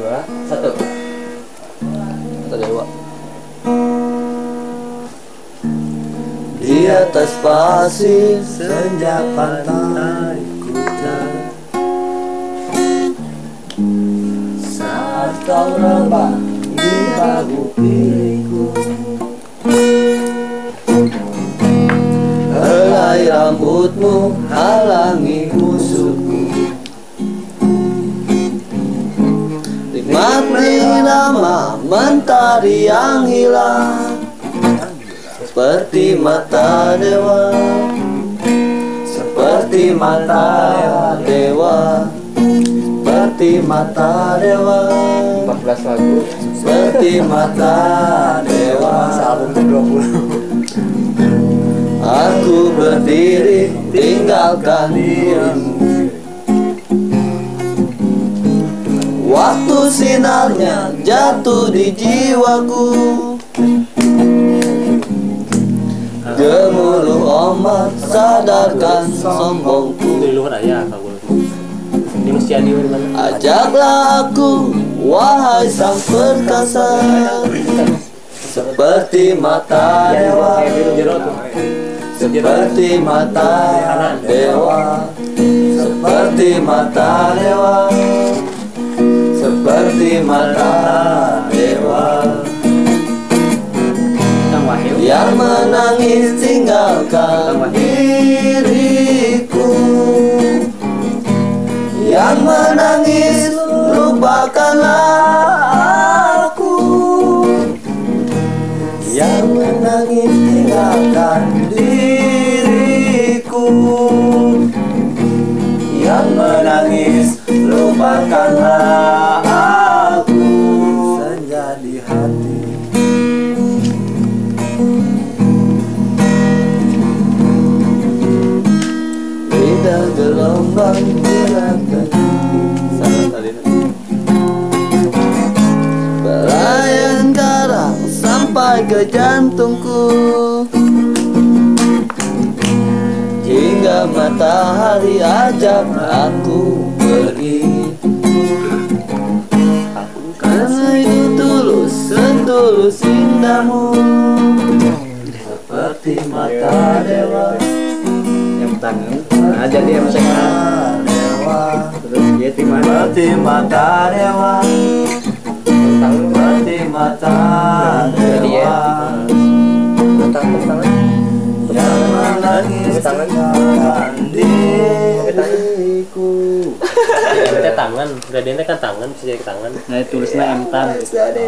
dua satu. Kata dewa Di atas pasir Senja pantai kuta Saat kau rebah di bahu pilihku Helai rambutmu halangi Nikmati nama mentari yang hilang. Seperti mata dewa. Seperti mata dewa. Seperti mata dewa. 14 lagu. Seperti mata dewa. Album ke-20 Aku berdiri tinggalkan dirimu sinarnya jatuh di jiwaku. Gemuruh ombak sadarkan sombongku. Ajaklah aku, wahai sang perkasa. Seperti mata dewa. Biru jero tuh Seperti mata dewa. Seperti mata dewa mata dewa Yang menangis tinggalkan diriku. Yang menangis lupakanlah aku. Yang menangis tinggalkan diriku. Yang menangis lupakanlah sampai ke jantungku. Hingga matahari ajak aku pergi. Karena itu tulus, setulus indahmu. Seperti mata dewa. Yang tangan nah jadi MCK ya dewa tangan tangan. Yang menangis Tangan. tinggalkan diriku Kita tangan, kan tangan, bisa jadi tangan. Nah tulisnya M tan. Jadi,